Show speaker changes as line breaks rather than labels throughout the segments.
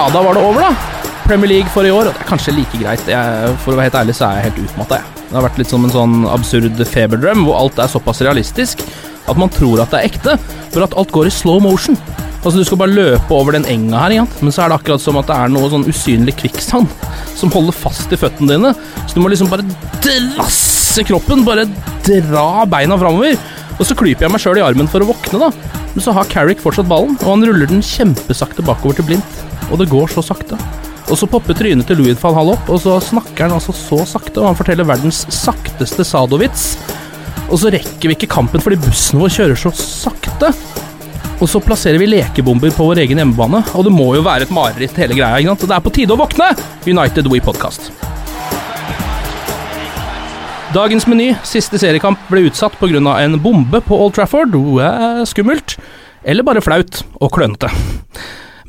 Ja, da var det over, da. Premier League for i år, og det er kanskje like greit. Jeg, for å være helt ærlig så er jeg helt utmatta, jeg. Det har vært litt som en sånn absurd feberdrøm, hvor alt er såpass realistisk at man tror at det er ekte, for at alt går i slow motion. Altså Du skal bare løpe over den enga her, igjen men så er det akkurat som at det er noe sånn usynlig kvikksand som holder fast i føttene dine. Så du må liksom bare drasse kroppen, bare dra beina framover. Og så klyper jeg meg sjøl i armen for å våkne, da. Men så har Carrick fortsatt ballen, og han ruller den kjempesakte bakover til Blindt. Og det går så sakte. Og så popper trynet til Louis van Hall opp, og så snakker han altså så sakte, og han forteller verdens sakteste sadovits. Og så rekker vi ikke kampen fordi bussen vår kjører så sakte. Og så plasserer vi lekebomber på vår egen hjemmebane, og det må jo være et mareritt hele greia, ikke sant? Det er på tide å våkne! United We Podcast. Dagens meny, siste seriekamp, ble utsatt pga. en bombe på Old Trafford. Skummelt. Eller bare flaut og klønete.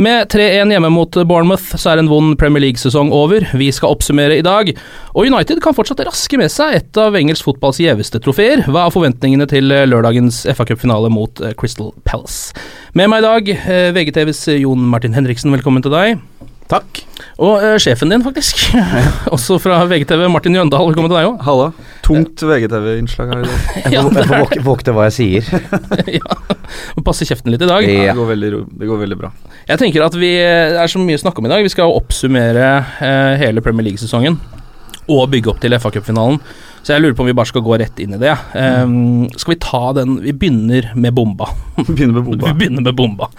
Med 3-1 hjemme mot Bournemouth så er en vond Premier League-sesong over. Vi skal oppsummere i dag. Og United kan fortsatt raske med seg et av engelsk fotballs gjeveste trofeer. Hva er forventningene til lørdagens FA Cup-finale mot eh, Crystal Palace? Med meg i dag, eh, VGTVs Jon Martin Henriksen, velkommen til deg.
Takk.
Og uh, sjefen din, faktisk. Også fra VGTV, Martin Jøndal, velkommen til deg òg.
Tungt VGTV-innslag her i dag.
Jeg får vokte hva jeg sier.
ja. Må passe kjeften litt i dag.
Ja, det, går veldig, ro- det går veldig bra.
Jeg tenker at vi Det er så mye å snakke om i dag. Vi skal oppsummere eh, hele Premier League-sesongen. Og bygge opp til FA Cup-finalen. Så jeg lurer på om vi bare skal gå rett inn i det. Um, skal vi ta den Vi begynner med bomba.
Begynner med bomba.
Vi begynner med bomba.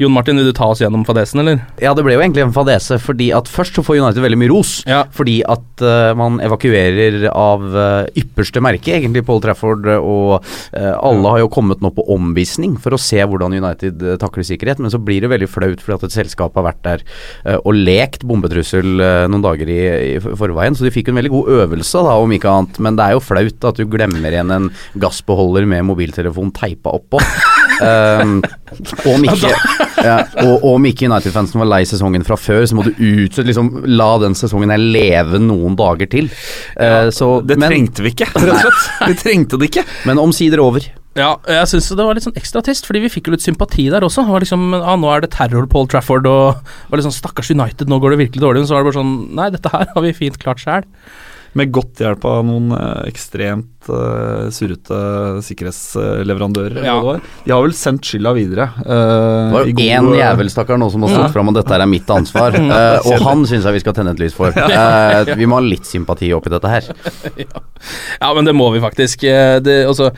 Jon Martin, vil du ta oss gjennom fadesen, eller?
Ja, det ble jo egentlig en fadese, fordi at først så får United veldig mye ros.
Ja.
Fordi at uh, man evakuerer av uh, ypperste merke, egentlig, Paul Trafford. Og uh, alle har jo kommet nå på omvisning for å se hvordan United uh, takler sikkerhet. Men så blir det veldig flaut fordi at et selskap har vært der eh, og lekt bombetrussel eh, noen dager i, i forveien. Så de fikk en veldig god øvelse, da, om ikke annet. Men det er jo flaut at du glemmer igjen en gassbeholder med mobiltelefon teipa oppå. Um, og om ikke, ja, og, og om ikke United-fansen var lei sesongen fra før, så må du utsette liksom, La den sesongen her leve noen dager til. Eh, så,
Det
men,
trengte vi ikke, rett og slett. Vi trengte det ikke.
men omsider over.
Ja, jeg syns det var litt sånn ekstra trist, fordi vi fikk jo litt sympati der også. Det var liksom, ah, Nå er det terror Paul Trafford, og var liksom Stakkars United, nå går det virkelig dårlig. Men så var det bare sånn Nei, dette her har vi fint klart sjæl.
Med godt hjelp av noen eh, ekstremt uh, surrete sikkerhetsleverandører.
Ja.
De har vel sendt skylda videre. Uh,
Det var jo én jævel, stakkar, nå som har stått fram, og dette er mitt ansvar. Uh, og han syns jeg vi skal tenne et lys for. Eh, vi må ha litt sympati oppi dette her.
Ja, men det må vi faktisk. Det, altså,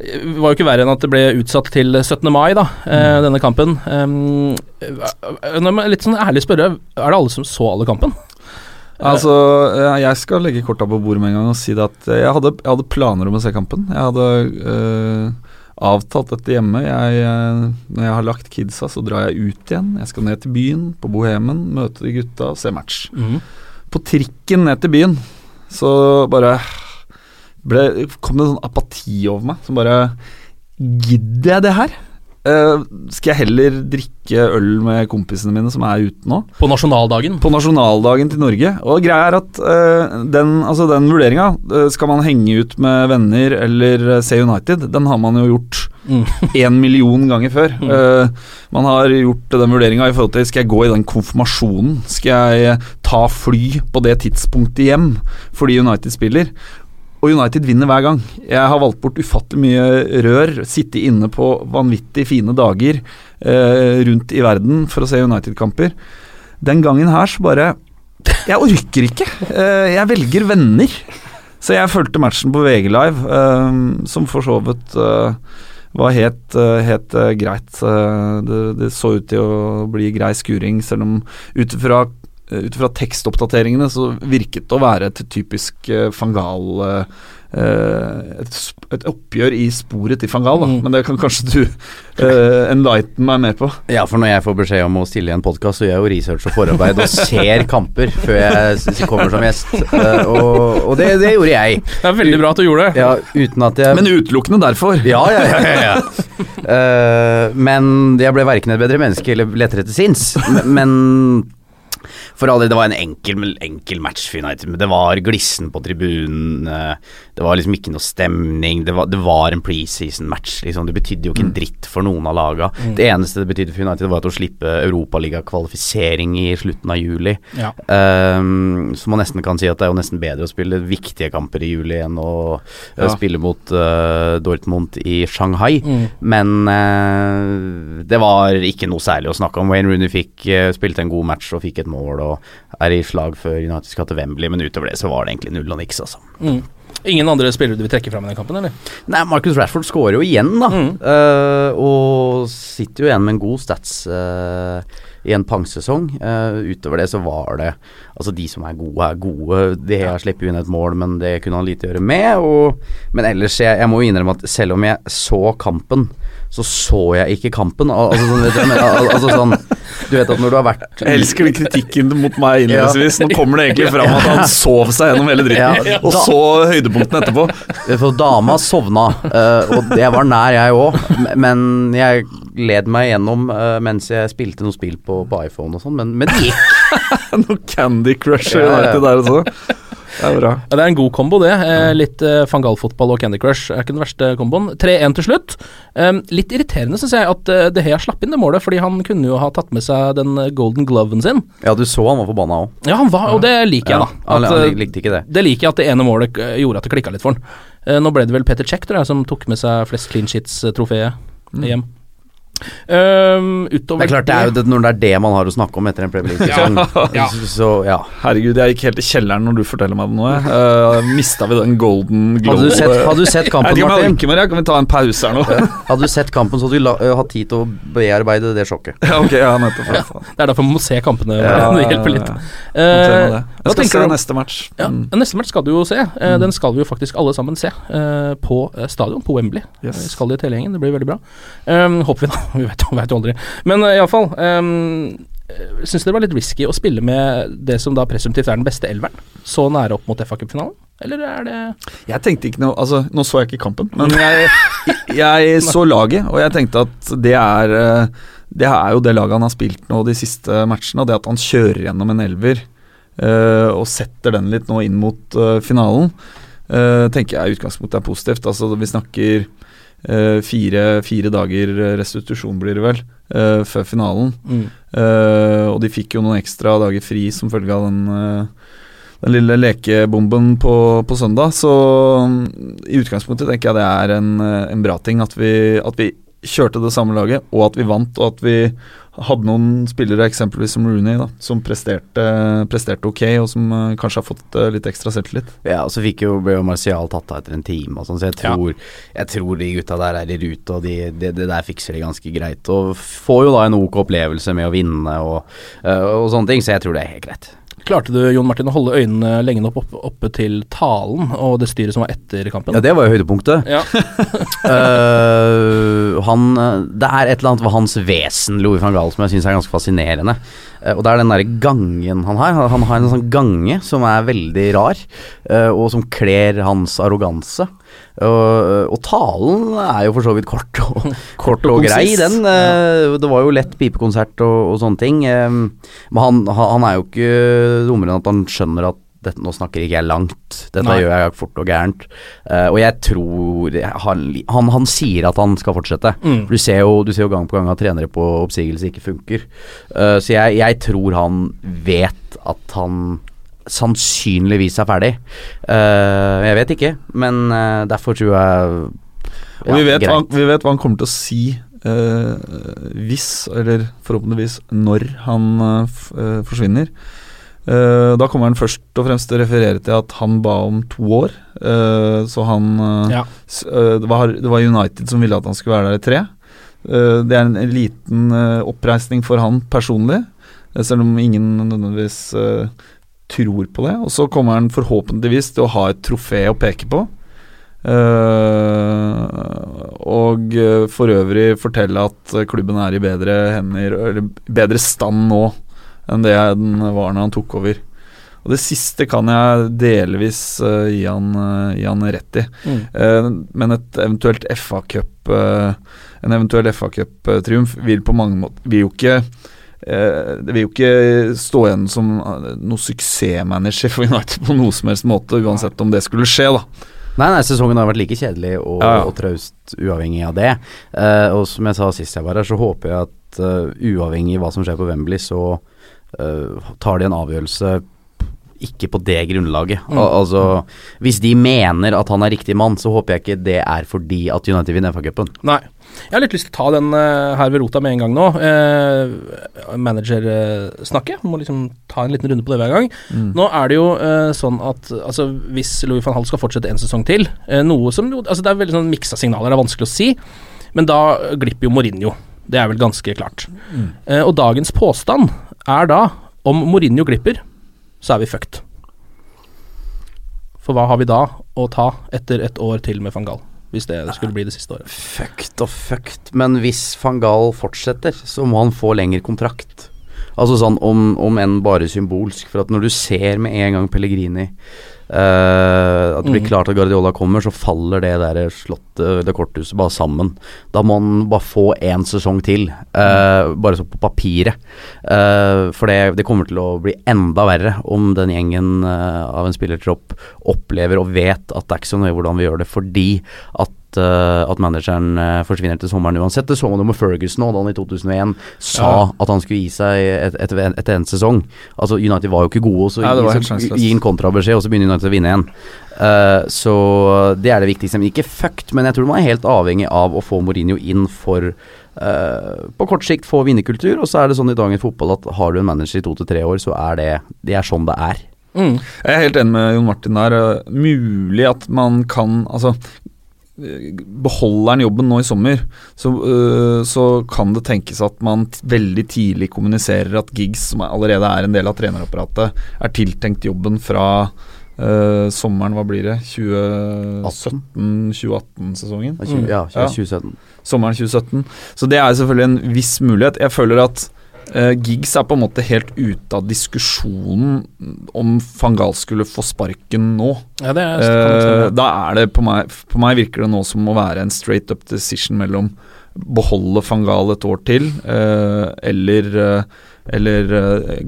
det var jo ikke verre enn at det ble utsatt til 17. mai, da, mm. denne kampen. Um, litt sånn ærlig spørre, er det alle som så alle kampen?
Altså, eh, jeg skal legge korta på bordet med en gang og si at eh, jeg hadde, jeg hadde planer om å se kampen. Jeg hadde øh, avtalt dette hjemme. Jeg, når jeg har lagt kidsa, så drar jeg ut igjen. Jeg skal ned til byen, på Bohemen, møte de gutta se match. På trikken ned til byen så bare ble, kom det en sånn apati over meg som bare Gidder jeg det her? Eh, skal jeg heller drikke øl med kompisene mine som er ute nå.
På nasjonaldagen.
På nasjonaldagen til Norge. Og greia er at uh, den, altså den vurderinga, uh, skal man henge ut med venner eller se United, den har man jo gjort én million ganger før. Eh, man har gjort den vurderinga i forhold til skal jeg gå i den konfirmasjonen, skal jeg ta fly på det tidspunktet hjem fordi United spiller. Og United vinner hver gang. Jeg har valgt bort ufattelig mye rør, sitte inne på vanvittig fine dager eh, rundt i verden for å se United-kamper. Den gangen her så bare Jeg orker ikke. Eh, jeg velger venner. Så jeg fulgte matchen på VG Live, eh, som for så vidt eh, var helt, eh, helt eh, greit. Det, det så ut til å bli grei skuring, selv om ut ifra ut fra tekstoppdateringene så virket det å være et typisk uh, Fangal uh, et, et, oppgjør i sporet til Fangal, da. Mm. men det kan kanskje du uh, enlighten meg mer på?
Ja, for når jeg får beskjed om å stille i en podkast, så gjør jeg jo research og forarbeid og ser kamper før jeg kommer som gjest. og, og det, det, gjorde jeg.
Det er veldig bra at du gjorde det.
Ja, uten at jeg
Men utelukkende derfor.
Ja, ja, ja. ja, ja. men jeg ble verken et bedre menneske eller lettere til sinns. Men for all det var en enkel, enkel match for United. Men det var glissen på tribunen. Det var liksom ikke noe stemning. Det var, det var en preseason-match. Liksom. Det betydde jo ikke en dritt for noen av laga. Mm. Det eneste det betydde for United, var at å slippe europaligakvalifisering i slutten av juli. Ja. Um, så man nesten kan si at det er jo nesten bedre å spille viktige kamper i juli enn å ja. uh, spille mot uh, Dortmund i Shanghai. Mm. Men uh, det var ikke noe særlig å snakke om. Wayne Rooney fikk spilte en god match og fikk et mål og er i slag før United skal til Wembley, men utover det så var det egentlig null og niks, altså.
Mm. Ingen andre spillere du vil trekke fram i den kampen, eller?
Nei, Marcus Rashford skårer jo igjen, da. Mm. Uh, og sitter jo igjen med en god stats uh, i en pangsesong. Uh, utover det så var det Altså, de som er gode, er gode. Det har slipper jo inn et mål, men det kunne han lite gjøre med. Og, men ellers, jeg, jeg må jo innrømme at selv om jeg så kampen så så jeg ikke kampen. Altså, sånn, vet du, altså, sånn, du vet at når du har vært
Jeg elsker den kritikken mot meg innledningsvis. Nå kommer det egentlig fram at han sov seg gjennom hele dritten, og så høydepunktene etterpå.
For dama sovna, uh, og det var nær jeg òg, men jeg led meg gjennom uh, mens jeg spilte noe spill på, på iPhone og sånn, men, men det gikk.
noe Candy Crush ja, ja. der også. Det er bra.
Ja, det er en god kombo, det. Eh, litt eh, Fangal-fotball og Candy Crush er ikke den verste komboen. 3-1 til slutt. Um, litt irriterende, syns jeg, at uh, De Hea slapp inn det målet, fordi han kunne jo ha tatt med seg den golden gloven sin.
Ja, du så han var forbanna òg.
Ja, han var, og det liker jeg, da.
Ja, han, han likte ikke det.
Det liker jeg at det ene målet gjorde at det klikka litt for han. Uh, nå ble det vel Peter Check, tror jeg, som tok med seg flest clean shits-trofeet mm. hjem.
Um, det er klart det er jo det, når det er det man har å snakke om etter en Premier League-sesong. ja.
Så, ja. Herregud, jeg gikk helt i kjelleren når du forteller meg det nå. Uh, Mista vi den golden glow?
Hadde du sett, hadde du sett kampen,
jeg Martin? Jeg mer, kan vi ta en pause her nå?
hadde du sett kampen, så hadde du la, uh, hatt tid til å bearbeide det sjokket.
Ja, ok, ja, nettopp ja.
Det er derfor man må se kampene. det hjelper litt.
Uh, jeg skal se neste match.
Mm. Neste match skal du jo se. Uh, den skal vi jo faktisk alle sammen se på stadion, på Wembley. Yes. Vi skal dit hele gjengen, det blir veldig bra. Um, håper vi, da. Vi vet, vet jo aldri. Men uh, iallfall um, Syns det var litt risky å spille med det som da presumptivt er den beste elveren, så nære opp mot FA Cup-finalen? Eller er det
Jeg tenkte ikke noe Altså, nå så jeg ikke kampen, men jeg, jeg så laget, og jeg tenkte at det er eh, Det er jo det laget han har spilt nå de siste matchene, og det at han kjører gjennom en elver uh, og setter den litt nå inn mot uh, finalen, uh, tenker jeg i utgangspunktet er positivt. Altså, vi snakker fire, fire, dager restitusjon, blir det vel, uh, før finalen. Mm. Og de fikk jo noen ekstra dager fri som følge av den, den lille lekebomben på, på, søndag. Så um, i utgangspunktet tenker jeg det er en, en bra ting at vi, at vi kjørte det samme laget, og at vi vant, og at vi hadde noen spillere, eksempelvis som Rooney, da, som presterte, presterte, ok, og som uh, kanskje har fått uh, litt ekstra selvtillit.
Ja, og så fikk jo, ble jo Martial tatt av etter en time, og sånn, så jeg tror, ja. jeg tror, de gutta der er i rute, og de, det de der fikser de ganske greit. Og får jo da en ok opplevelse med å vinne og, uh, og sånne ting, så jeg tror det er helt greit.
Klarte du Jon Martin, å holde øynene lenge nok oppe, oppe, til talen og det styret som var etter kampen?
Ja, det var jo høydepunktet. Ja. uh, han, det er et eller annet ved hans vesen, Louis van Gaal, som jeg syns er ganske fascinerende. Uh, og det er den derre gangen han har. Han har en sånn gange som er veldig rar, uh, og som kler hans arroganse. Og, og talen er jo for så vidt kort og, kort og, grei, den. Eh, Det var jo lett pipekonsert og, og sånne ting. Eh, Men han, han er jo ikke dummere enn at han skjønner at dette, nå snakker ikke jeg langt, dette
Nei.
gjør jeg fort og gærent. Uh, og jeg tror han, han, han sier at han skal fortsette.
Mm.
Du ser, jo, du ser jo gang på gang at trenere på oppsigelse ikke funker. Uh, så jeg, jeg tror han vet at han sannsynligvis er ferdig. Uh, jeg vet ikke, men derfor tror jeg
Og vi, vet hva, vi vet hva han kommer til å si hvis, eller forhåpentligvis når han forsvinner. Eh, da kommer han først og fremst til å referere til at han ba om to år. Eh, så han eh,
Ja.
det, var, United som ville at han skulle være der i tre. Det er en, en liten oppreisning for han personlig, selv om ingen nødvendigvis tror på det. Og så kommer han forhåpentligvis til å ha et trofé å peke på. Og for øvrig fortelle at klubben er i bedre hender, eller bedre stand nå enn det den var når han tok over. Og det siste kan jeg delvis uh, gi, han, uh, gi han rett i.
Mm.
Uh, men et eventuelt FA-cup eh, En eventuell FA-cup-triumf vil på mange måter Vil jo ikke det vil jo ikke stå igjen som noe suksessmanager for United på noe som helst måte, uansett om det skulle skje, da.
Nei, nei, sesongen har vært like kjedelig og,
Ja, ja.
og traust uavhengig av det. Og som jeg sa sist jeg var her, så håper jeg at uavhengig uavhengig hva som skjer på Wembley, så tar de en avgjørelse ikke på det grunnlaget.
Mm.
Al altså, hvis de mener at han er riktig mann, så håper jeg ikke det er fordi at United vinner FA-cupen.
Nei. Jeg har litt lyst til å ta den uh, her ved rota med en gang nå. Uh, Managersnakket. Må liksom ta en liten runde på det hver gang.
Mm.
Nå er det jo uh, sånn at altså, hvis Louis van Hall skal fortsette en sesong til eh, Noe som jo altså, Det er veldig sånn miksa signaler, det er vanskelig å si. Men da glipper jo Mourinho. Det er vel ganske klart.
Mm.
Eh, og dagens påstand er da om Mourinho glipper, så er vi fucked. For hva har vi da å ta etter et år til med van Gaal? Hvis det skulle bli det siste året.
Fucked og fucked, men hvis van Gaal fortsetter, så må han få lengre kontrakt. Altså sånn om, om enn bare symbolsk, for at når du ser med en gang Pellegrini uh, At det blir
Mm.
klart at Guardiola kommer, så faller det der slottet, det korthuset, bare sammen. Da må han bare få én sesong til, eh, bare så på papiret. Uh, for det, det kommer til å bli enda verre om den gjengen av en spillertropp opplever og vet at det er ikke så nøye hvordan vi gjør det, fordi at eh, at manageren eh, forsvinner til sommeren uansett. Det så man jo med Ferguson òg, da han i 2001 sa
Ja.
at han skulle gi seg et- etter et, en sesong. Altså United var jo ikke gode, så
ja,
gi, så, gi en kontrabeskjed, og så begynner United å vinne igjen. Uh, så det er det viktigste. Men ikke fucked, men jeg tror man er helt avhengig av å få Mourinho inn for Uh, på kort sikt få vinnerkultur, og så er det sånn i dagens fotball at har du en manager i to til tre år, så er det Det er sånn det er.
Mm.
Jeg er helt enig med Jon Martin der. Mulig at man kan Altså Beholder han jobben nå i sommer, så, øh, så kan det tenkes at man veldig tidlig kommuniserer at Giggs, som allerede er en del av trenerapparatet, er tiltenkt jobben fra øh, sommeren, hva blir det? 2017-2018-sesongen?
Ja, 2017.
Sommeren 2017. Så det er selvfølgelig en viss mulighet. Jeg føler at eh, Giggs er på en måte helt ute av diskusjonen om Fangal skulle få sparken nå.
Ja, det er,
uh, da er det på meg, på meg virker det nå som å være en straight up decision mellom beholde Fangal et år til, uh, eller, eller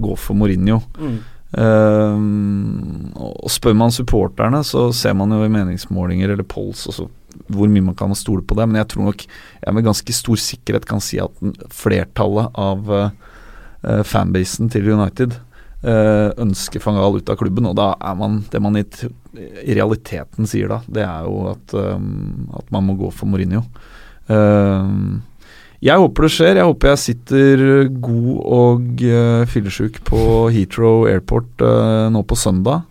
gå for Mourinho.
Mm.
Og Spør man supporterne, så ser man jo i meningsmålinger eller polls også hvor mye man kan stole på det, men jeg tror nok jeg med ganske stor sikkerhet kan si at flertallet av fanbasen til United eh, ønsker van Gaal ut av klubben, og da er man det man i, i realiteten sier da, det er jo at, eh, at man må gå for Mourinho. Eh, jeg håper det skjer. Jeg håper jeg sitter god og uh, fyllesyk på Heathrow Airport uh, nå på søndag.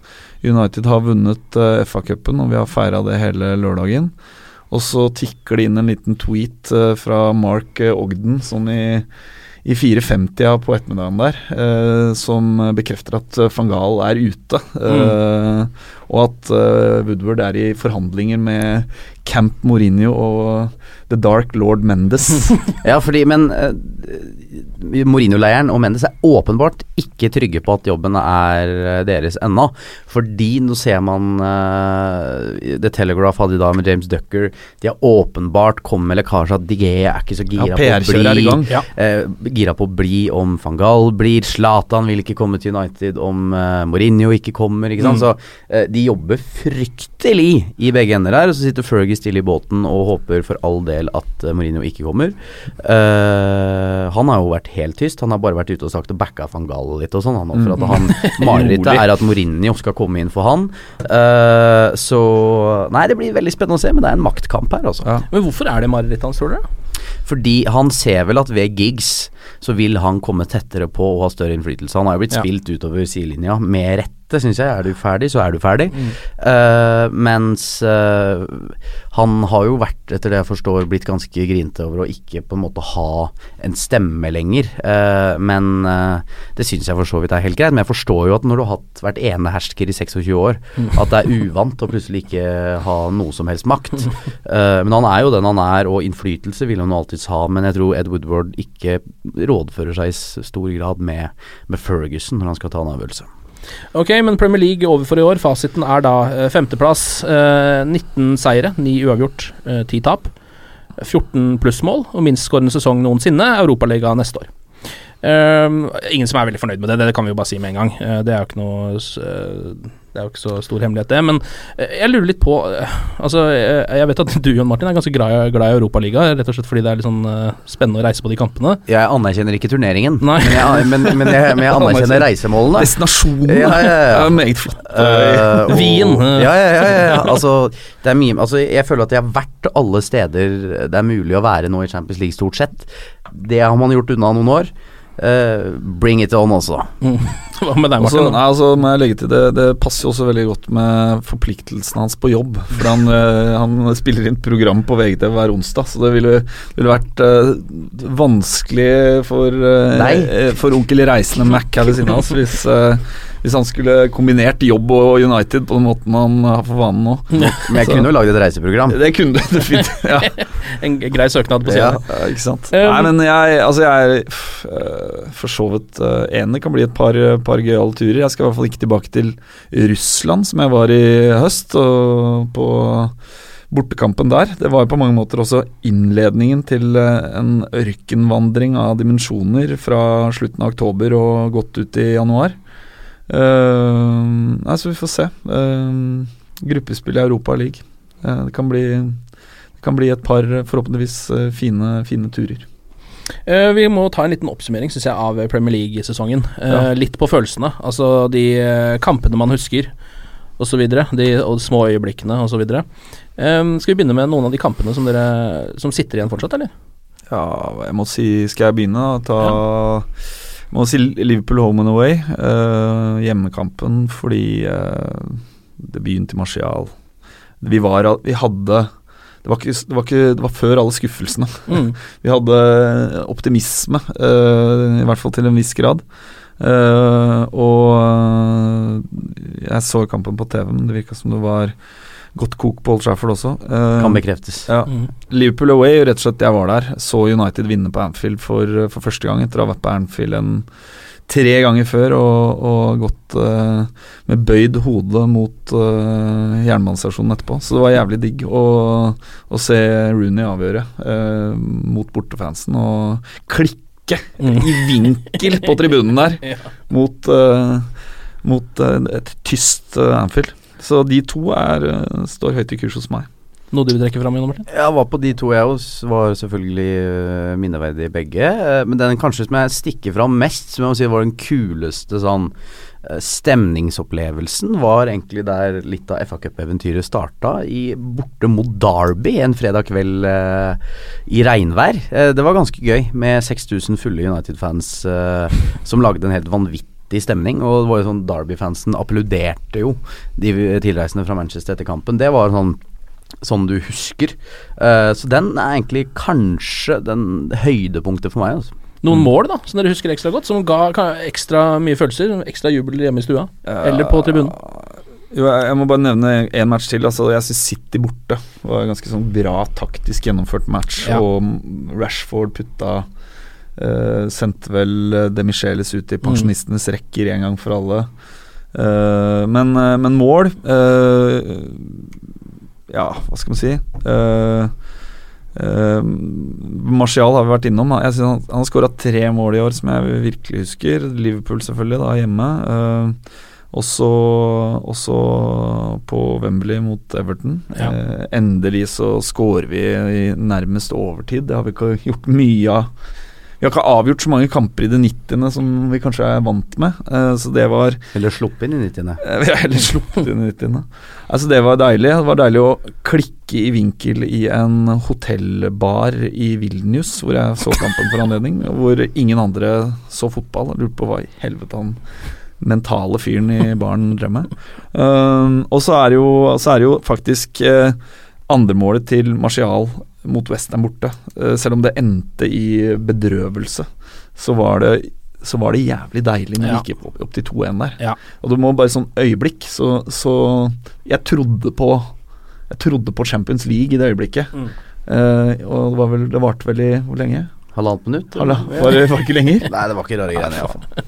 United har vunnet uh, FA-cupen, og vi har feira det hele lørdagen. Og så tikker det inn en liten tweet uh, fra Mark eh, Ogden sånn i, i 4.50 på ettermiddagen der, eh, som bekrefter at van Gaal er ute. eh, og at eh, Woodward er i forhandlinger med Camp Mourinho og The Dark Lord Mendes.
ja, fordi, men uh, Mourinho-leiren og Mendes er åpenbart ikke trygge på at jobben er eh, deres ennå. Fordi nå ser man uh, The Telegraph hadde i dag med James Ducker. De har åpenbart kommet med lekkasje at Digé er ikke så gira
Ja,
på å bli.
Ja.
uh, Gira på å bli om van Gaal blir. Zlatan vil ikke komme til United om uh, Mourinho ikke kommer. Ikke sant? Så uh, de jobber fryktelig i begge ender her. Og så sitter Fergie stille i båten og håper for all del at uh, Mourinho ikke kommer. Uh, han har jo vært helt tyst. Han har bare vært ute og sagt og backa van Gaal litt og sånn. Han, for at han Marerittet er at Mourinho skal komme inn for han. Uh, så Nei, det blir veldig spennende å se, men det er en maktkamp her, altså.
Ja.
Men hvorfor er det marerittet hans, tror dere?
Fordi han ser vel at ved gigs så vil han komme tettere på og ha større innflytelse. Han har jo blitt
Ja.
spilt utover sidelinja, med rette, syns jeg. Er du ferdig, så er du ferdig. Eh, mens uh, han har jo vært, etter det jeg forstår, blitt ganske grinte over å ikke på en måte ha en stemme lenger. Uh, men det syns jeg for så vidt er helt greit. Men jeg forstår jo at når du har hatt vært enehersker i 26 år, at det er uvant å plutselig ikke ha noe som helst makt. Men han er jo den han er, og innflytelse vil han alltids ha. Men jeg tror Ed Woodward ikke rådfører seg i stor grad med, med Ferguson når han skal ta en avgjørelse.
Ok, men Premier League over for i år. Fasiten er da eh, femteplass. Eh, 19 seire, 9 uavgjort, eh, 10 tap. 14 plussmål og minstskårende sesong noensinne. Europaliga neste år. Eh, ingen som er veldig fornøyd med det, det kan vi jo bare si med en gang. Eh, det er jo ikke noe eh, Det er jo ikke så stor hemmelighet, det. Men eh, jeg lurer litt på Altså, jeg, vet at du, Jon Martin, er ganske glad, glad i Europaliga, rett og slett fordi det er litt sånn spennende å reise på de kampene.
Jeg anerkjenner ikke turneringen, men jeg, men, men jeg, men jeg anerkjenner reisemålene.
Destinasjonen
Ja, ja, ja.
er meget flott.
Uh,
Wien.
Ja, ja, ja, ja, ja. Altså, det er mye Altså, jeg føler at jeg har vært alle steder det er mulig å være nå i Champions League, stort sett. Det har man gjort unna noen år. Eh, bring it on, også.
Hva med deg,
Også, nei, altså, må jeg legge til det, det passer jo også veldig godt med forpliktelsene hans på jobb. For han, uh, han spiller inn program på VGTV hver onsdag, så det ville, ville vært uh, vanskelig for, uh, for onkel Reisende Mac her ved siden av oss hvis, hvis han skulle kombinert jobb og United på den måten han har for vanen nå.
Men jeg kunne jo lagd et reiseprogram.
Det kunne du definitivt. Ja.
En grei søknad på siden.
ja, ikke sant.
Um,
Nei, men jeg, altså jeg er øh, for så vidt uh, enig. Kan bli et par, par gøyale turer. Jeg skal i hvert fall ikke tilbake til Russland, som jeg var i høst. Og på bortekampen der. Det var jo på mange måter også innledningen til eh, en ørkenvandring av dimensjoner fra slutten av oktober og godt ut i januar. Uh, nei, så vi får se. Uh, gruppespill i Europa League. Uh, det kan bli det kan bli et par forhåpentligvis eh, fine, fine turer.
Eh, vi må ta en liten oppsummering synes jeg, av Premier League-sesongen.
Ja.
Litt på følelsene. Altså de kampene man husker, osv. De og de små øyeblikkene osv. Um, skal vi begynne med noen av de kampene som, dere, som sitter igjen fortsatt, eller?
Ja, jeg må si Skal jeg begynne? da? Ta jeg må si Liverpool home and away. Uh, hjemmekampen fordi uh, debuten til Martial Vi var Vi hadde det var, ikke, det, var ikke, det var før alle skuffelsene.
Mm.
Vi hadde optimisme, uh, i hvert fall til en viss grad. Uh, og eh, jeg så kampen på TV, men det virka som det var godt kok på Old Trafford også. Uh,
Kan bekreftes.
ja.
Mm.
Liverpool away, rett og slett jeg var der. Så United vinne på Anfield for, for første gang etter å ha vært på Anfield en tre ganger før og, og gått uh, med bøyd hode mot uh, jernbanestasjonen etterpå. Så det var jævlig digg å, å se Rooney avgjøre uh, mot bortefansen og klikke
Mm.
i vinkel på tribunen der
Ja.
mot, mot et tyst Anfield. Så de to er, eh, står høyt i kurs hos meg.
Noe du vil trekke fram, Martin?
Jeg var på de to, jeg også. Var selvfølgelig uh, minneverdig begge. eh, men den kanskje som jeg stikker fram mest, som jeg må si var den kuleste sånn eh, stemningsopplevelsen, var egentlig der litt av FA Cup-eventyret starta, i borte mot Derby en fredag kveld eh, i regnvær. Eh, det var ganske gøy, med 6000 fulle United-fans eh, som lagde en helt vanvittig stemning. Og det var jo sånn Derby-fansen applauderte jo de tilreisende fra Manchester etter kampen. Det var sånn Sånn du husker. Uh, så den er egentlig kanskje den høydepunktet for meg. Altså.
Noen mål da, som dere husker ekstra godt, som ga ekstra mye følelser? Ekstra jubel hjemme i stua? Eller på tribunen?
Jo, jeg, jeg må bare nevne én match til. Altså, jeg syns City borte var en ganske sånn bra taktisk gjennomført match.
Ja.
Og Rashford putta eh, Sendte vel eh, De Micheles ut i pensjonistenes rekker en gang for alle. Uh, men, uh, men mål Ja, hva skal man si? Uh, Martial har vi vært innom. Jeg synes han, han har skåra tre mål i år, som jeg virkelig husker. Liverpool selvfølgelig, da hjemme. Uh, også, også på Wembley mot Everton.
Ja.
Endelig så scorer vi i nærmest overtid. Det har vi ikke gjort mye av. Vi har ikke avgjort så mange kamper i det 90. som vi kanskje er vant med. Eh, så det var
Eller sluppet inn i 90.
Eh, Vi har heller sluppet inn i 90. Altså Det var deilig. Det var deilig å klikke i vinkel i en hotellbar i Vilnius, hvor jeg så kampen for anledning. Hvor ingen andre så fotball. Jeg lurte på hva i helvete han mentale fyren i baren drev med. Um, og så er, det jo, så er det jo faktisk uh, andremålet til Martial mot Western borte. Uh, selv om det endte i bedrøvelse, så var det så var det jævlig deilig når
Ja.
vi gikk opp, opp til 2-1 der.
Ja.
Og du må bare sånn øyeblikk, så, så Jeg trodde på Jeg trodde på Champions League i det øyeblikket.
Mm.
Uh, og det var vel Det varte vel i Hvor lenge?
Halvannet minutt?
Halla, var det var ikke lenger?
Nei, det var ikke rare greiene, iallfall.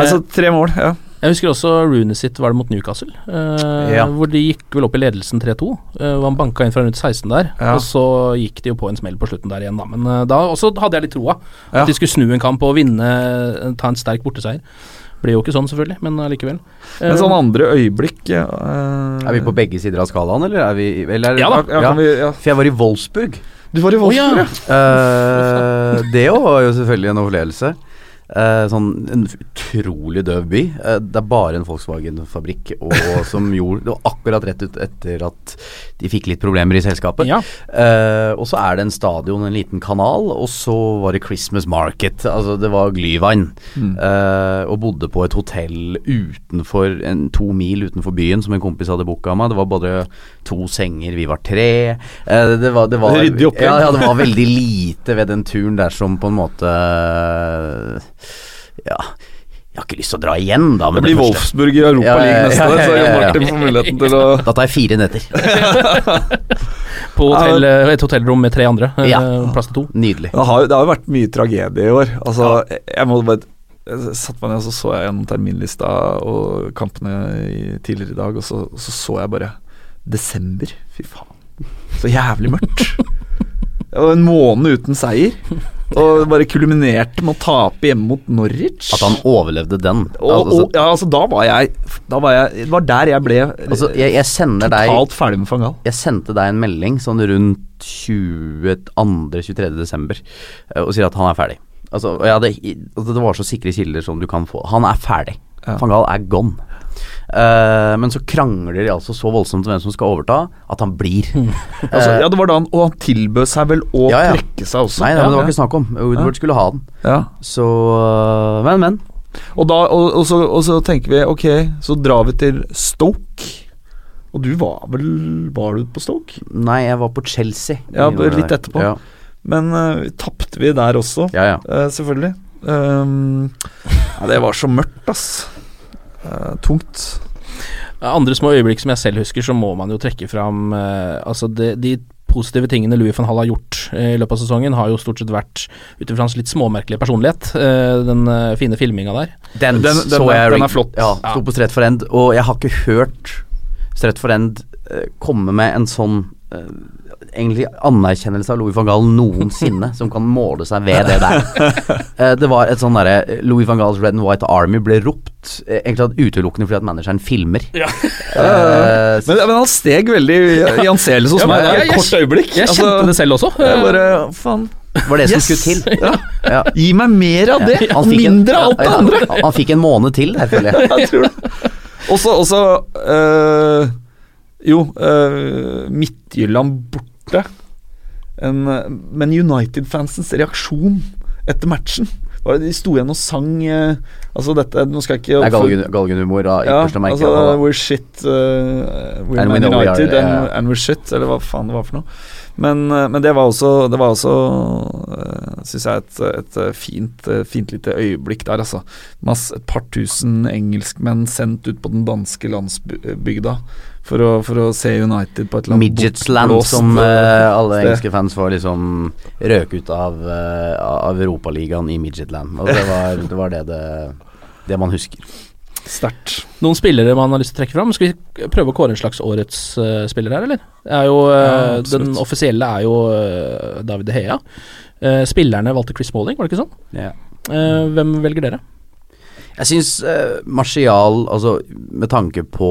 Altså tre mål, ja.
Jeg husker også Rooney sitt var det mot Newcastle, eh,
Ja.
hvor de gikk vel opp i ledelsen 3-2. Eh, han banka inn fra rundt 16 der,
Ja.
og så gikk de jo på en smell på slutten der igjen, da. Men eh, da også hadde jeg litt troa.
Ja.
At de skulle snu en kamp og vinne, eh, ta en sterk borteseier. Ble jo ikke sånn, selvfølgelig, men allikevel. Eh,
Men sånn andre øyeblikk ja, eh,
Er vi på begge sider av skalaen, eller er vi eller,
Ja da.
ja, kan vi, ja.
For jeg var i Wolfsburg.
Du var i Wolfsburg,
ja.
ja.
uh, det òg var jo selvfølgelig en opplevelse. Eh, sånn En utrolig døv by. Eh, det er bare en Volkswagen-fabrikk og som gjorde Det var akkurat rett ut etter at de fikk litt problemer i selskapet.
Ja.
Eh, og så er det en stadion, en liten kanal, og så var det Christmas Market. Altså det var Glyvann. Eh, og bodde på et hotell utenfor en, to mil utenfor byen, som en kompis hadde booka meg. Det var bare to senger, vi var tre. Eh, det var, det var, ja, ja, det var veldig lite ved den turen der som på en måte Ja. Jeg har ikke lyst til å dra igjen, da.
Det blir
det
Wolfsburg i Europa
Ja, ja,
League
ja,
neste år, så
ja, ja.
Martin får muligheten til å
Da tar jeg fire netter.
På hotell, eh, et hotellrom med tre andre. eh,
Ja.
Plass til to.
Nydelig.
Det har, jo- det har jo vært mye tragedie i år. Altså, jeg, må bare jeg satte meg ned og så så jeg gjennom terminlista og kampene i, tidligere i dag, og så, så så jeg bare Desember. Fy faen. Så jævlig mørkt. Det var en måned uten seier. Og bare kulminerte med å tape hjemme mot Norwich.
At han overlevde den.
og,
Altså,
og, ja, altså, da var jeg Da var jeg Det var der jeg ble
altså, jeg, jeg totalt deg
ferdig med Fangal.
Jeg sendte deg en melding sånn rundt 22.-23. desember eh, og sier at han er ferdig. Altså, hadde, altså, det var så sikre kilder som du kan få. Han er ferdig.
Ja.
Van Gaal er gone. Uh, men så krangler de altså så voldsomt om hvem som skal overta, at han blir.
Altså, ja, det var da han Og han tilbød seg vel å
Ja, ja.
trekke seg også.
Nei, nei, men det var ikke snakk om. Woodward skulle ha den.
ja.
Så øh, Men, men.
Og, da, og, og, så, og så tenker vi ok, så drar vi til Stoke. Og du var vel Var du på Stoke?
Nei, jeg var på Chelsea.
Ja, litt etterpå. Men uh, tapte vi der også,
ja. ja.
eh, selvfølgelig. Um, ja, det var så mørkt, ass. Uh, tungt.
Andre små øyeblikk som jeg selv husker, så må man jo trekke fram uh, Altså de, de positive tingene Louis van Hall har gjort uh, i løpet av sesongen, har jo stort sett vært ut ifra hans litt småmerkelige personlighet. eh, den fine filminga der.
Den,
Den- den
så
er-
jeg
den er flott.
Ja, sto på Strett for End, og jeg har ikke hørt Strett for End komme med en sånn eh, egentlig anerkjennelse av Louis van Gaal noensinne som kan måle seg ved det der. Eh, det var et sånn derre Louis van Gaals Red and White Army ble ropt eh, egentlig utelukkende fordi at manageren filmer. Eh,
Men, men han steg veldig i anseelse hos
Ja,
meg.
jeg-
et kort øyeblikk.
Jeg
Altså,
kjente det selv også.
jeg bare Faen.
var det som
Yes!
skulle til.
Ja.
Ja.
Gi meg mer av det,
en-
mindre av alt det andre.
Han, han fikk en måned til der, føler jeg.
jeg tror det. Også, også øh, Jo, øh, Midtjylland borte. En, øh, men United-fansens reaksjon etter matchen De sto igjen og sang eh, Altså dette Nå skal jeg ikke
Det er galgenhumor av ypperste merke.
Altså, we're shit uh, We're
And
Man
know we
United
are,
and, and we're shit, eller hva faen det var for noe. Men, eh, men det var også Det var også Syns jeg et, et eh, fint, eh, fint lite øyeblikk der, altså. Mass, et par tusen engelskmenn sendt ut på den danske landsbygda for å, for å se United på et eller annet
Midgetsland, som uh, alle
sted.
engelske fans var liksom røk ut av, uh, av Europaligaen i Midgetland. Og det var det, var det, det, det man husker.
Sterkt.
Noen spillere man har lyst til å trekke fram? Skal vi prøve å kåre en slags årets uh, spiller her, eller? Er jo, uh,
Ja,
den offisielle er jo uh, David De Hea. Eh, spillerne valgte Chris Malling, var det ikke sånn?
Ja.
Eh, hvem velger dere?
Jeg syns uh, Martial, altså med tanke på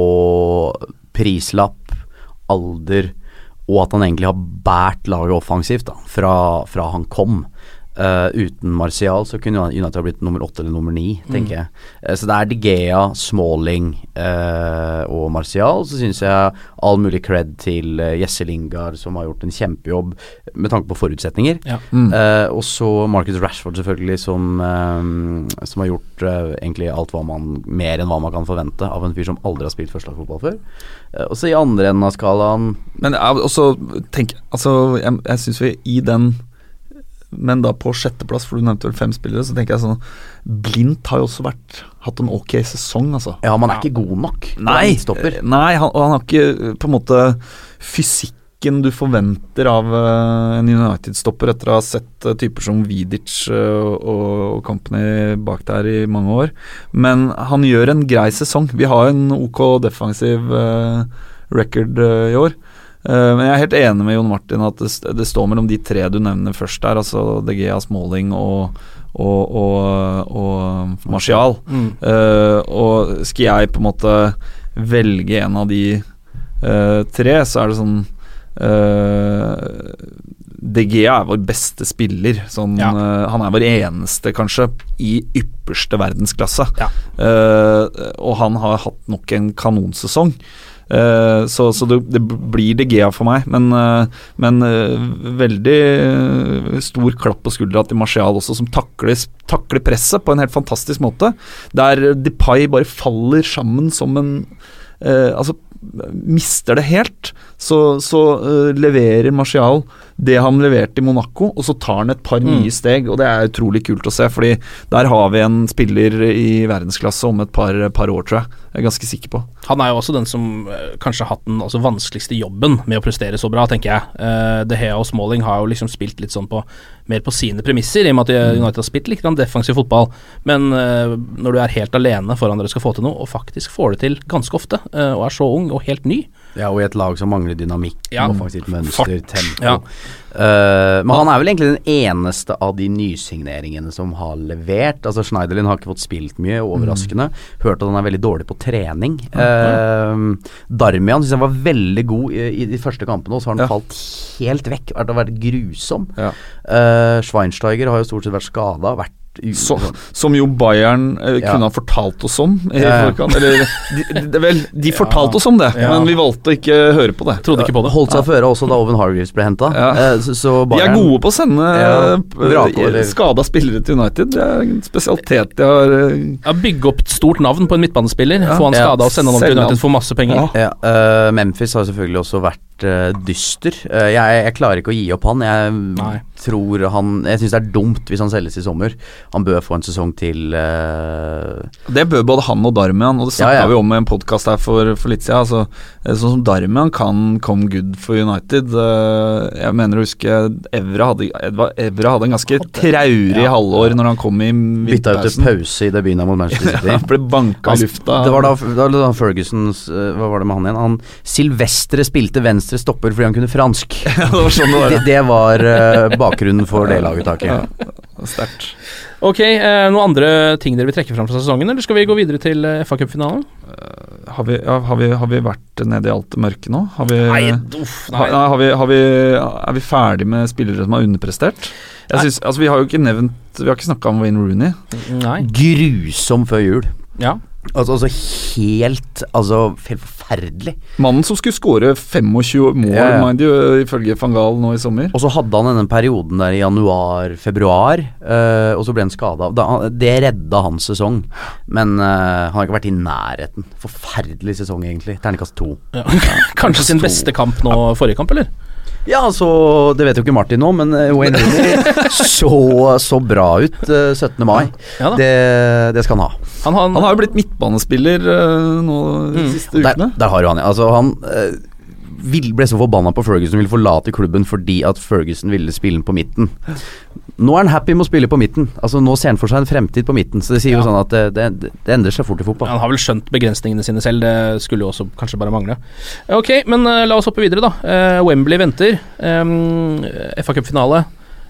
prislapp, alder og at han egentlig har båret laget offensivt da, fra, fra han kom. Eh, uten Martial så kunne United ha blitt nummer åtte eller nummer ni, tenker jeg. Uh, så det er De Gea, Smalling uh, og Martial. Så syns jeg all mulig cred til uh, Jesse Lingard, som har gjort en kjempejobb med tanke på forutsetninger.
Ja.
Mm.
Eh, og så Marcus Rashford, selvfølgelig, som, som har gjort egentlig alt hva man mer enn hva man kan forvente av en fyr som aldri har spilt førstelagsfotball før. Og så i andre enden av skalaen
Men jeg, også tenk Altså, jeg, jeg syns vi i den Men da på sjetteplass, for du nevnte vel fem spillere, så tenker jeg sånn Blindt har jo også vært hatt en ok sesong, altså.
Ja, man er ikke god nok.
Nei, eh, nei han, han har ikke eh, på en måte fysikken du forventer av eh, en United-stopper etter å ha sett typer som Vidic og, company bak der i mange år. Men han gjør en grei sesong. Vi har en ok defensiv record i år. Eh, men jeg er helt enig med Jon Martin at det, det står mellom de tre du nevner først der, altså De Gea, Smalling og, og, og, og Martial.
Mm.
Uh, og skal jeg på en måte velge en av de uh, tre, så er det sånn uh, DG er vår beste spiller. Sånn,
Ja.
han er vår eneste, kanskje, i ypperste verdensklasse.
Ja.
Og han har hatt nok en kanonsesong. Eh, så så det, det blir De Gea for meg, men, eh, men eh, veldig stor klapp på skuldra til Martial også, som takler, takler presset på en helt fantastisk måte. Der Depay bare faller sammen som en Altså mister det helt, så, så leverer Martial det han leverte i Monaco, og så tar han et par nye steg, og det er utrolig kult å se, fordi der har vi en spiller i verdensklasse om et par, par år, tror jeg. Jeg er ganske sikker på.
Han er jo også den som eh, kanskje har hatt den altså, vanskeligste jobben med å prestere så bra, tenker jeg. Uh, De Hea og Smalling har jo liksom spilt litt sånn på mer på sine premisser, i og med at United har spilt litt grann defensiv fotball. Men eh, når du er helt alene foran dere skal få til noe, og faktisk får det til ganske ofte, og er så ung og helt ny
Ja, og i et lag som mangler dynamikk,
Ja.
offensivt mønster, tempo.
Ja.
Uh, men han er vel egentlig den eneste av de nysigneringene som har levert. Altså Schneiderlin har ikke fått spilt mye, overraskende. Hørte at han er veldig dårlig på trening. Uh, Darmian syns jeg var veldig god i, i de første kampene, og så har han
Ja.
falt helt vekk. Vært, vært grusom.
Ja.
Uh, Schweinsteiger har jo stort sett vært skada. Vært
Så, som jo Bayern eh,
Ja.
kunne ha fortalt oss om i
Ja, ja.
forkant. Eller, de, de, vel, de fortalte oss om det,
Ja.
men vi valgte å ikke høre på det.
Trodde ikke på det.
Holdt seg for øret også da Owen Hargreaves ble henta. Så
De er gode på å sende
over-
skada spillere til United. Det er en spesialitet de har. eh,
Ja, Bygge opp et stort navn på en midtbanespiller, få han
Ja.
skada og sende han til United for masse penger.
Ja.
Ja, eh, Memphis har selvfølgelig også vært eh, dyster. Eh, jeg, jeg klarer ikke å gi opp han. Jeg
Nei.
tror han Jeg syns det er dumt hvis han selges i sommer. Han bør få en sesong til. Uh...
Det bør både han og Darmian, og det snakka
Ja, ja.
vi om i en podkast her for, for litt siden. Altså, eh, sånn som Darmian kan come good for United. Eh, Jeg mener å huske Evra hadde, Edva- Evra hadde en ganske traurig
Ja.
halvår når han kom i
bytta ut til pause i debuten mot Manchester City.
Ble banka i lufta.
Det var da, da, da Ferguson eh, Hva var det med han igjen? Han Silvestre spilte venstre stopper fordi han kunne fransk.
Ja, det var sånn det var.
Det, det var eh, bakgrunnen for det laguttaket.
Ja, Sterkt.
Ok, eh, noen andre ting dere vil trekke fram fra sesongen, eller skal vi gå videre til eh, FA Cup-finalen?
Har vi, ja, har, vi, har vi vært nede i alt det mørke nå? Har vi,
Nei, uff, nei.
har vi, har vi, er vi ferdig med spillere som har underprestert? Jeg synes, altså, vi har jo ikke nevnt Vi har ikke snakka om Wayne Rooney.
Nei.
Grusom før jul.
Ja.
Altså, altså helt Altså helt forferdelig.
Mannen som skulle skåre 25 mål,
Ja, ja.
mind you, ifølge van Gaal nå i sommer.
Og så hadde han denne perioden der i januar-februar, eh, og så ble han skada. Det redda hans sesong, men eh, han har ikke vært i nærheten. Forferdelig sesong, egentlig. Terningkast to.
Ja. Kanskje sin beste kamp nå forrige kamp, eller?
Ja, altså, det vet jo ikke Martin nå, men eh, Wayne Rooney så så bra ut eh, 17. mai.
Ja da.
det, det skal han ha.
Han, han,
Han har jo blitt midtbanespiller eh, nå de siste ukene.
der har jo han, ja. Altså, han eh, ble så forbanna på Ferguson ville forlate klubben fordi at Ferguson ville spille på midten. Nå er han happy med å spille på midten. Altså Nå ser han for seg en fremtid på midten. Så det sier jo sånn at det, det, det endrer seg fort i fotball.
Han har vel skjønt begrensningene sine selv, det skulle jo også kanskje bare mangle. Ok, men uh, la oss hoppe videre, da. Uh, Wembley venter. Um, FA Cup-finale.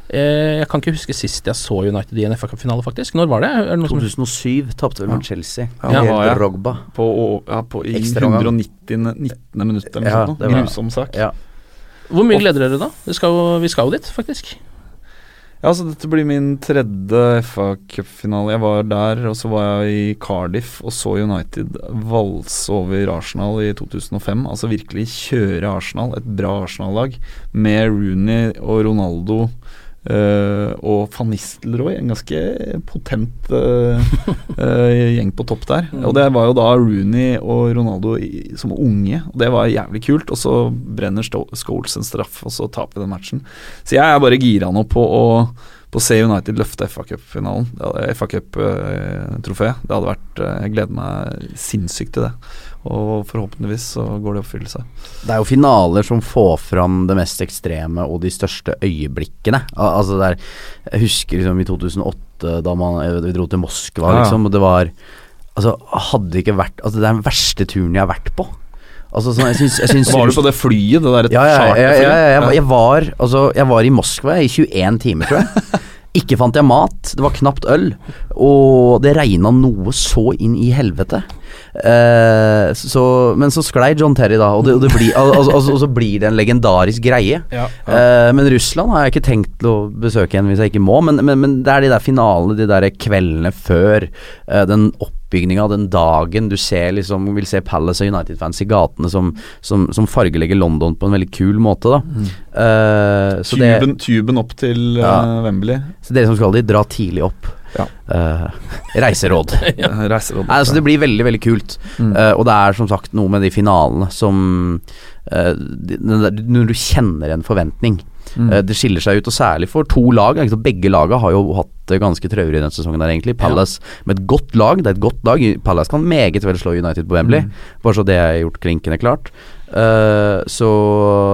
Uh, jeg kan ikke huske sist jeg så United i en FA Cup-finale, faktisk. Når var det? Det
2007 tapte vel mot Chelsea.
Ja,
ja,
ja. jeg. På, å- ja, på, I
Ekstraomgang.
190. 19. minutt eller noe
Ja,
sånt.
det
nå.
var-
Grusom sak.
Ja.
Hvor mye gleder dere da? Det skal, vi skal jo dit, faktisk.
Ja, så Dette blir min tredje FA Cup-finale. Jeg var der, og så var jeg i Cardiff og så United valse over Arsenal i 2005. Altså virkelig kjøre Arsenal, et bra Arsenal-lag, med Rooney og Ronaldo eh, og van Nistelrooy. En ganske potent uh, uh, gjeng på topp der. Og det var jo da Rooney og Ronaldo i, som unge, og det var jævlig kult. Og så brenner Scholes en straff, og så taper vi den matchen. Så jeg er bare gira nå på å på å se United løfte FA Cup-finalen. FA Cup-trofé. Det hadde vært Jeg gleder meg sinnssykt til det. Og forhåpentligvis så går det i oppfyllelse.
Det er jo finaler som får fram det mest ekstreme og de største øyeblikkene. Al altså det er, Jeg husker liksom i 2008 da man, eh, vi dro til Moskva,
Ja, ja.
liksom, og det var Altså, hadde det ikke vært Altså, det er den verste turen jeg har vært på. Altså, sånn, jeg syns, jeg syns
Var du på det flyet? Det der
ja, ja, ja, ja, jeg, jeg, var, altså, jeg var i Moskva i 21 timer, tror jeg. Ikke fant jeg mat, det var knapt øl, og det regna noe så inn i helvete. Eh, så, men så sklei John Terry, da, og, det, og, det blir, altså, altså, så blir det en legendarisk greie.
Ja.
Eh, men Russland har jeg ikke tenkt til å besøke igjen hvis jeg ikke må, men, men, men det er de der finalene, de der kveldene før, eh, den oppbygninga, den dagen du ser liksom, vil se Palace og United-fans i gatene som, som, som fargelegger London på en veldig kul måte, da. Eh, så, det,
Tuben, tuben opp til eh,
Ja.
Wembley.
så dere som skal dit, dra tidlig opp.
Ja.
Uh, reiseråd.
Reiseråd.
Nei, altså Det blir veldig veldig kult.
Mm.
Uh, og det er som sagt noe med de finalene som uh, de- Når du kjenner en forventning.
Mm.
Det skiller seg ut, og særlig for to lag. Begge lagene har jo hatt det ganske traurig denne sesongen. der egentlig Palace med et godt lag. Det er et godt lag. Palace kan meget vel slå United på Wembley.
Mm.
Bare så det er gjort klinkende klart. Uh, så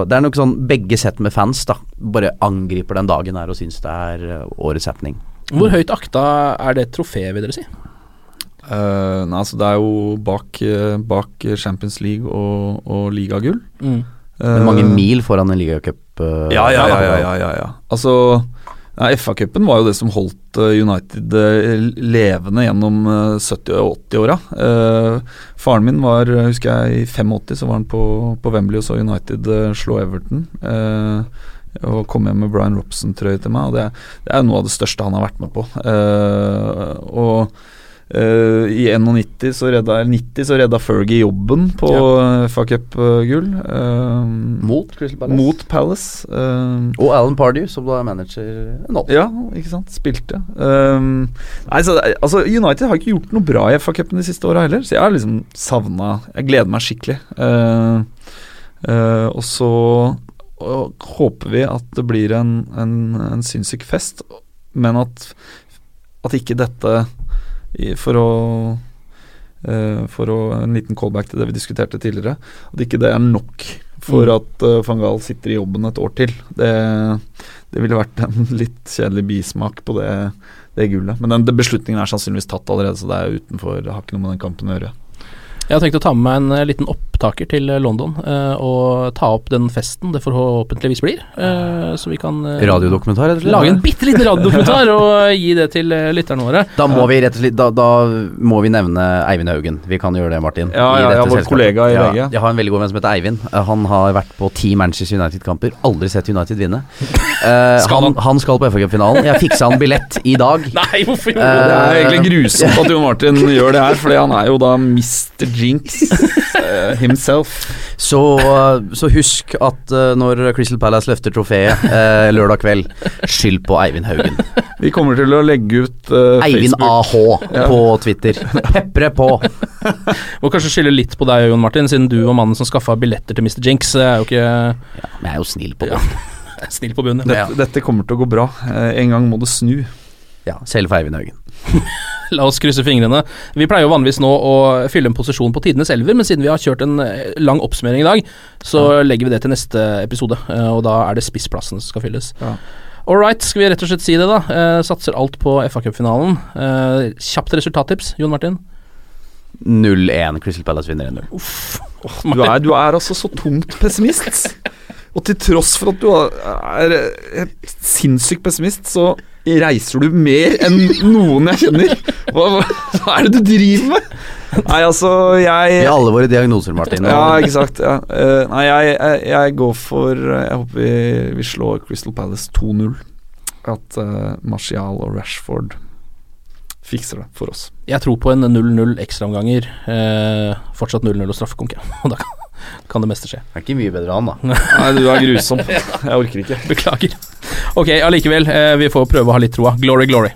det er nok sånn begge sett med fans da bare angriper den dagen her og syns det er årets happening.
Hvor høyt akta er det trofeet, vil dere si?
Uh, nei, altså det er jo bak, eh, bak Champions League og, og ligagull.
Mm.
Men mange mil foran en ligacup. Uh,
Ja, ja, ja. ja, ja, ja, ja. Altså ja, FA-cupen var jo det som holdt eh, United eh, levende gjennom eh, 70- og 80-åra. Uh, faren min var, eh, husker jeg, i 85 så var han på, på Wembley og så United eh, slå Everton. Eh, og kom hjem med Brian Robson-trøye til meg, og det, det er noe av det største han har vært med på. Uh, og uh, i 91 så redda, 90 så redda Fergie jobben på ja. FA Cup-gull. Uh,
Mot Crystal Palace.
mot Palace. eh,
Og Alan Pardew, som da er manager nå.
ja, ikke sant. Spilte. Nei, så, altså, United har ikke gjort noe bra i FA-cupen de siste åra heller, så jeg har liksom savna Jeg gleder meg skikkelig. Og så og håper vi at det blir en, en, en sinnssyk fest, men at, at ikke dette For å uh, For å En liten callback til det vi diskuterte tidligere. At ikke det er nok for
Mm.
at uh, van Gaal sitter i jobben et år til. Det, det ville vært en litt kjedelig bismak på det, det gullet. Men den, den beslutningen er sannsynligvis tatt allerede, så det er utenfor Det har ikke noe med den kampen å gjøre.
Jeg har tenkt å ta med meg en eh, liten opp, opptaker til London eh, og ta opp den festen det forhåpentligvis blir. Eh, så vi kan eh,
Radiodokumentar, rett og slett?
lage en bitte liten radiodokumentar og gi det til eh, lytterne våre.
Da må vi rett og slett da, da må vi nevne Eivind Haugen. Vi kan gjøre det, Martin.
Ja, ja, ja, vår
selskapet.
kollega i
ja, Jeg har en veldig god venn som heter Eivind. Eh, Han har vært på ti Manchester United-kamper. Aldri sett United vinne. Uh,
Skal
han, han skal på FA-cupfinalen. Jeg fiksa han billett i dag.
Nei, hvorfor gjorde
Eh,
du
Det er egentlig grusomt at Jon Martin gjør det her, fordi han er jo da Mr. Jinx eh, himself.
Så, så husk at eh, når Crystal Palace løfter trofeet eh, lørdag kveld, skyld på Eivind Haugen.
Vi kommer til å legge ut eh,
Eivind
Facebook.
AH på Twitter. Pepre på.
Må kanskje skylde litt på deg, Jon Martin, siden du var mannen som skaffa billetter til Mr. Jinx. Jeg er jo ikke
Men jeg er jo snill på
Ja. snill på bunnen.
Dette, dette kommer til å gå bra. Eh, en gang må det snu.
Ja, selv for Eivind Haugen.
La oss krysse fingrene. Vi pleier jo vanligvis nå å fylle en posisjon på tidenes elver, men siden vi har kjørt en eh, lang oppsummering i dag, så legger vi det til neste episode. eh, Og da er det spissplassen som skal fylles.
Ja.
All right, skal vi rett og slett si det, da? Eh, satser alt på FA-cupfinalen. Eh, kjapt resultattips, Jon Martin?
0-1. Crystal Palace vinner 1-0.
Du er, du er altså så tungt pessimist. Og til tross for at du er et sinnssykt pessimist, så reiser du mer enn noen jeg kjenner. Hva, hva, hva er det du driver med? Nei, altså, jeg
I alle våre diagnoser, Martin.
Ja, ikke sant. Ja. Eh, nei, jeg, jeg, jeg går for Jeg håper vi, vi slår Crystal Palace 2-0. At uh, Martial og Rashford fikser det for oss.
Jeg tror på en 0-0 ekstraomganger. Eh, fortsatt 0-0 og straffekonk, ja. Og da kan, kan det meste skje.
Det er ikke mye bedre han, da.
Nei, du er grusom. Jeg orker ikke.
Beklager. Ok, allikevel. Eh, vi får prøve å ha litt troa. Glory, glory.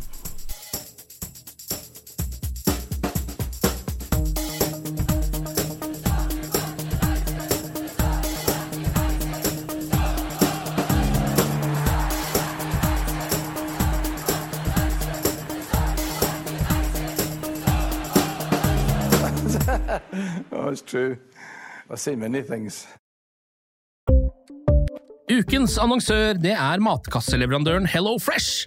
Seen many things.
Ukens annonsør det er matkasseleverandøren Hello Fresh.